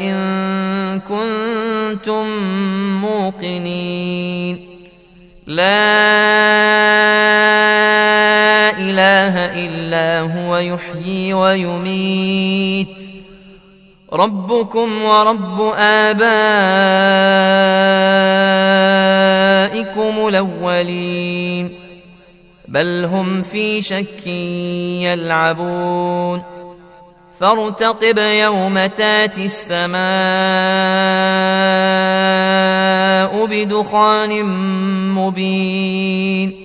إن كنتم موقنين لا إله إلا هو يحيي ويميت ربكم ورب آبائكم الأولين بل هم في شك يلعبون فارتقب يوم تاتي السماء بدخان مبين.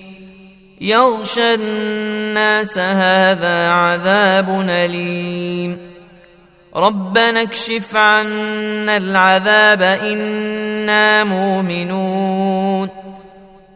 يغشى الناس هذا عذاب أليم. ربنا اكشف عنا العذاب إنا مؤمنون.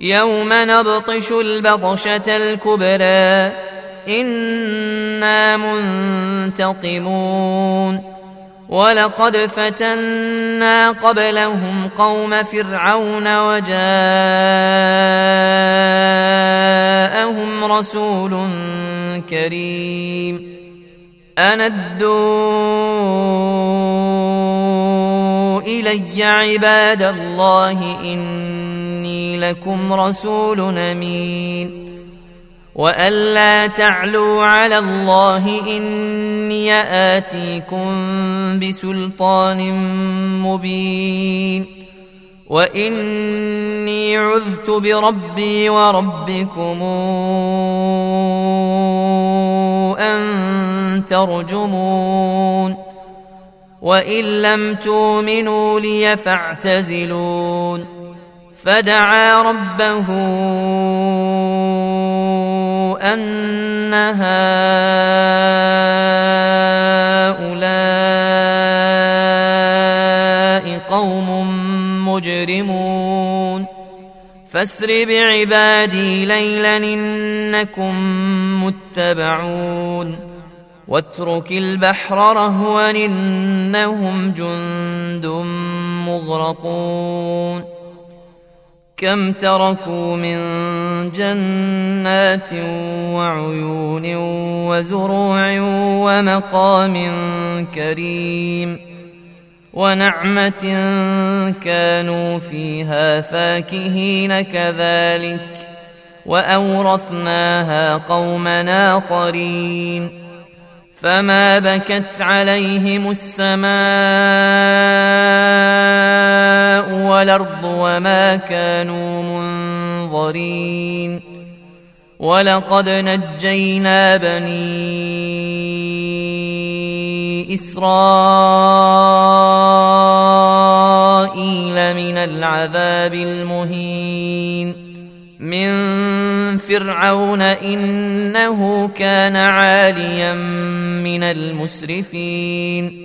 يوم نبطش البطشة الكبرى. إنا منتقمون. ولقد فتنا قبلهم قوم فرعون وجاءهم رسول كريم. أندوا إلي عباد الله إني لكم رسول أمين. وألا تعلوا على الله إني آتيكم بسلطان مبين. وإني عذت بربي وربكم أن ترجمون. وإن لم تؤمنوا لي فاعتزلون. فدعا ربه أن هؤلاء قوم مجرمون. فاسر بعبادي ليلا إنكم متبعون. واترك البحر رهوا إنهم جند مغرقون. كم تركوا من جنات وعيون وزروع ومقام كريم ونعمة كانوا فيها فاكهين كذلك وأورثناها قوما آخرين فما بكت عليهم السماء والأرض وما كانوا منظرين ولقد نجينا بني إسرائيل من العذاب المهين من فرعون إنه كان عاليا من المسرفين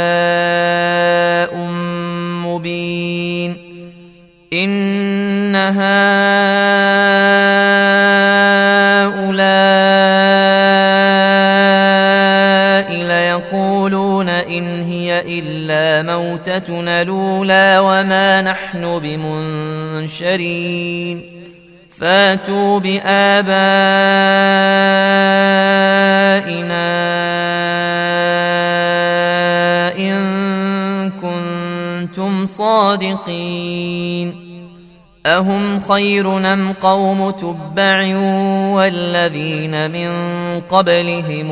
إلا موتتنا الأولى وما نحن بمنشرين. فاتوا بآبائنا إن كنتم صادقين. أهم خير أم قوم تبع والذين من قبلهم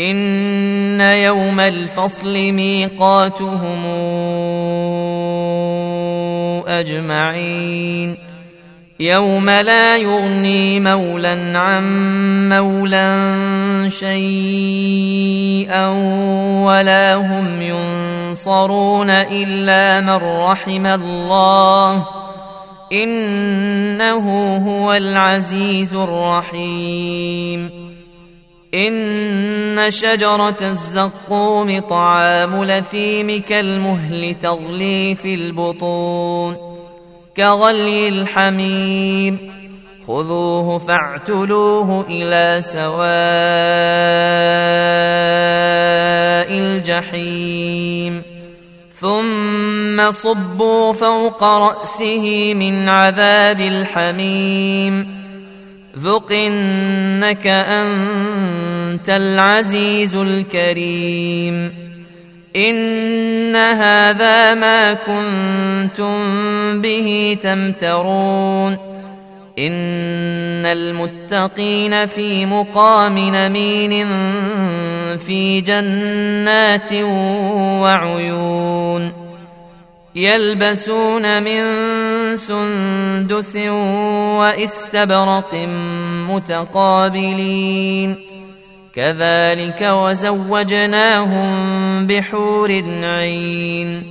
إن يوم الفصل ميقاتهم أجمعين. يوم لا يغني مولا عن مولا شيئا ولا هم ينصرون إلا من رحم الله. إنه هو العزيز الرحيم. إن شجرة الزقوم طعام لثيم كالمهل تغلي في البطون كغلي الحميم خذوه فاعتلوه إلى سواء الجحيم ثم صبوا فوق رأسه من عذاب الحميم ذق إنك أنت العزيز الكريم إن هذا ما كنتم به تمترون إن المتقين في مقام نمين في جنات وعيون يلبسون من سندس واستبرق متقابلين. كذلك وزوجناهم بحور عين.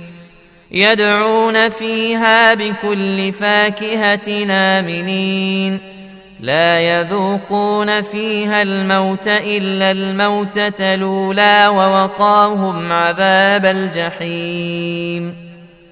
يدعون فيها بكل فاكهة آمنين. لا يذوقون فيها الموت إلا الموتة الأولى ووقاهم عذاب الجحيم.